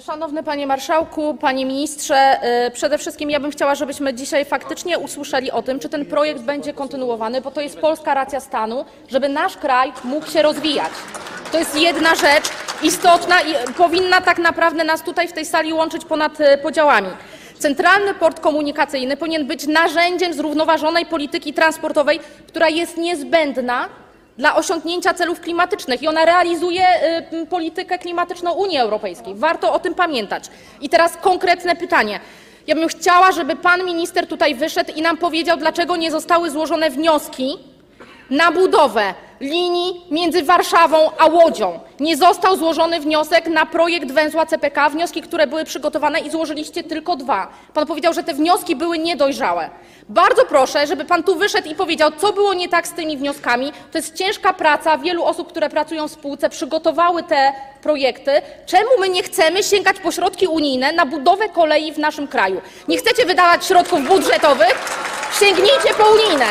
Szanowny Panie Marszałku, Panie Ministrze, e, przede wszystkim ja bym chciała, żebyśmy dzisiaj faktycznie usłyszeli o tym, czy ten projekt będzie kontynuowany, bo to jest polska racja stanu, żeby nasz kraj mógł się rozwijać. To jest jedna rzecz istotna i powinna tak naprawdę nas tutaj w tej sali łączyć ponad e, podziałami. Centralny port komunikacyjny powinien być narzędziem zrównoważonej polityki transportowej, która jest niezbędna dla osiągnięcia celów klimatycznych i ona realizuje y, politykę klimatyczną Unii Europejskiej. Warto o tym pamiętać. I teraz konkretne pytanie. Ja bym chciała, żeby pan minister tutaj wyszedł i nam powiedział, dlaczego nie zostały złożone wnioski na budowę linii między Warszawą a Łodzią. Nie został złożony wniosek na projekt węzła CPK, wnioski, które były przygotowane i złożyliście tylko dwa. Pan powiedział, że te wnioski były niedojrzałe. Bardzo proszę, żeby pan tu wyszedł i powiedział, co było nie tak z tymi wnioskami. To jest ciężka praca wielu osób, które pracują w spółce, przygotowały te projekty. Czemu my nie chcemy sięgać po środki unijne na budowę kolei w naszym kraju? Nie chcecie wydawać środków budżetowych? Sięgnijcie po unijne.